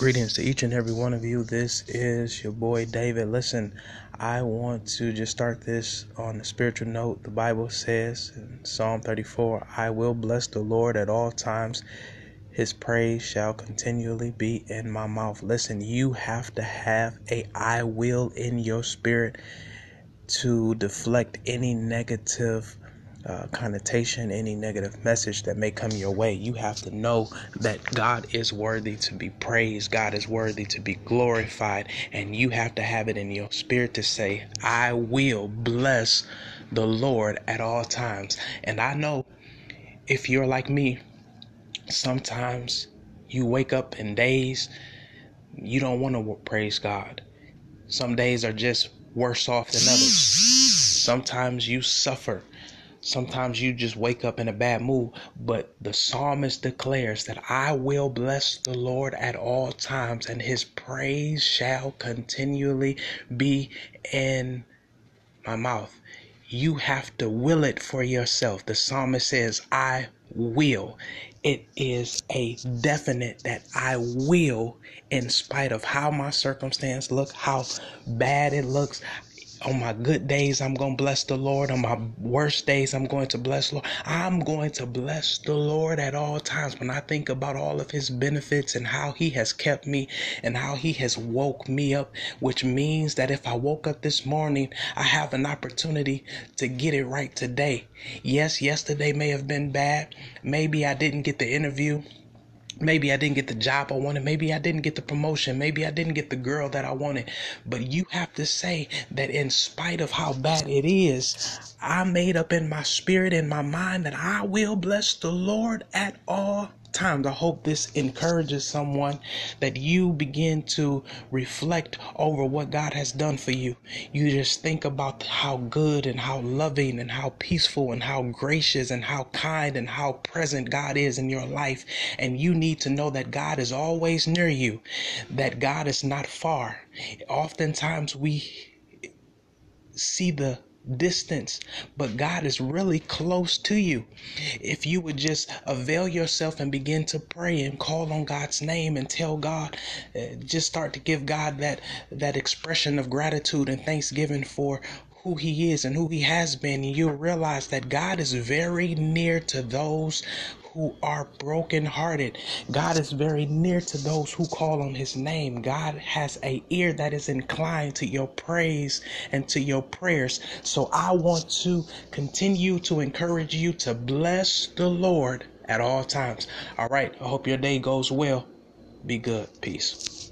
Greetings to each and every one of you. This is your boy David. Listen, I want to just start this on a spiritual note. The Bible says in Psalm 34 I will bless the Lord at all times. His praise shall continually be in my mouth. Listen, you have to have a I will in your spirit to deflect any negative uh, connotation, any negative message that may come your way. You have to know that God is worthy to be praised, God is worthy to be glorified, and you have to have it in your spirit to say, I will bless the Lord at all times. And I know if you're like me, sometimes you wake up in days you don't want to praise God. Some days are just worse off than others. Sometimes you suffer Sometimes you just wake up in a bad mood, but the psalmist declares that I will bless the Lord at all times, and his praise shall continually be in my mouth. You have to will it for yourself. The psalmist says, I will. It is a definite that I will, in spite of how my circumstance look, how bad it looks on my good days, I'm going to bless the Lord. On my worst days, I'm going to bless Lord. I'm going to bless the Lord at all times. When I think about all of his benefits and how he has kept me and how he has woke me up, which means that if I woke up this morning, I have an opportunity to get it right today. Yes, yesterday may have been bad. Maybe I didn't get the interview Maybe I didn't get the job I wanted. Maybe I didn't get the promotion. Maybe I didn't get the girl that I wanted. But you have to say that in spite of how bad it is, I made up in my spirit, in my mind, that I will bless the Lord at all I hope this encourages someone that you begin to reflect over what God has done for you. You just think about how good and how loving and how peaceful and how gracious and how kind and how present God is in your life. And you need to know that God is always near you, that God is not far. Oftentimes we see the distance, but God is really close to you. If you would just avail yourself and begin to pray and call on God's name and tell God, uh, just start to give God that that expression of gratitude and thanksgiving for who he is and who he has been, you'll realize that God is very near to those who are brokenhearted. God is very near to those who call on his name. God has a ear that is inclined to your praise and to your prayers. So I want to continue to encourage you to bless the Lord at all times. All right. I hope your day goes well. Be good. Peace.